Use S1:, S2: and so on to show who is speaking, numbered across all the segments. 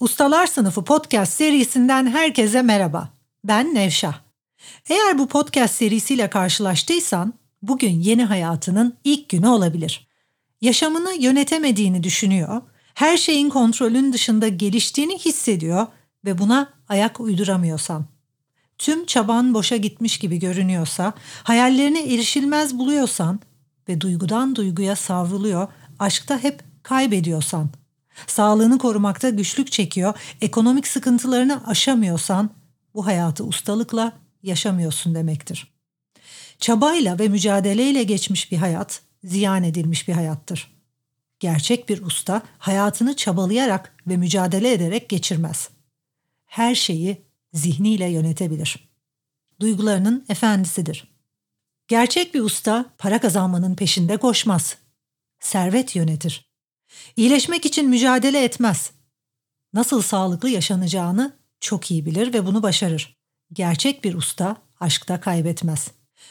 S1: Ustalar Sınıfı podcast serisinden herkese merhaba. Ben Nevşah. Eğer bu podcast serisiyle karşılaştıysan bugün yeni hayatının ilk günü olabilir. Yaşamını yönetemediğini düşünüyor, her şeyin kontrolün dışında geliştiğini hissediyor ve buna ayak uyduramıyorsan. Tüm çaban boşa gitmiş gibi görünüyorsa, hayallerine erişilmez buluyorsan ve duygudan duyguya savruluyor, aşkta hep kaybediyorsan, sağlığını korumakta güçlük çekiyor, ekonomik sıkıntılarını aşamıyorsan bu hayatı ustalıkla yaşamıyorsun demektir. Çabayla ve mücadeleyle geçmiş bir hayat ziyan edilmiş bir hayattır. Gerçek bir usta hayatını çabalayarak ve mücadele ederek geçirmez. Her şeyi zihniyle yönetebilir. Duygularının efendisidir. Gerçek bir usta para kazanmanın peşinde koşmaz. Servet yönetir. İyileşmek için mücadele etmez. Nasıl sağlıklı yaşanacağını çok iyi bilir ve bunu başarır. Gerçek bir usta aşkta kaybetmez.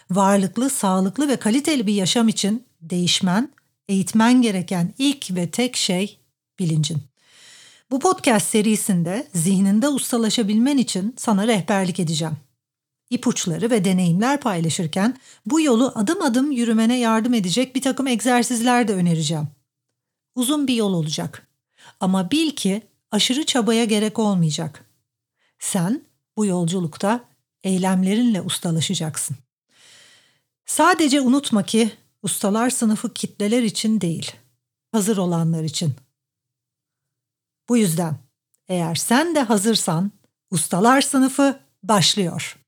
S1: Varlıklı, sağlıklı ve kaliteli bir yaşam için değişmen, eğitmen gereken ilk ve tek şey bilincin. Bu podcast serisinde zihninde ustalaşabilmen için sana rehberlik edeceğim. İpuçları ve deneyimler paylaşırken bu yolu adım adım yürümene yardım edecek bir takım egzersizler de önereceğim. Uzun bir yol olacak. Ama bil ki aşırı çabaya gerek olmayacak. Sen bu yolculukta eylemlerinle ustalaşacaksın. Sadece unutma ki ustalar sınıfı kitleler için değil, hazır olanlar için. Bu yüzden eğer sen de hazırsan ustalar sınıfı başlıyor.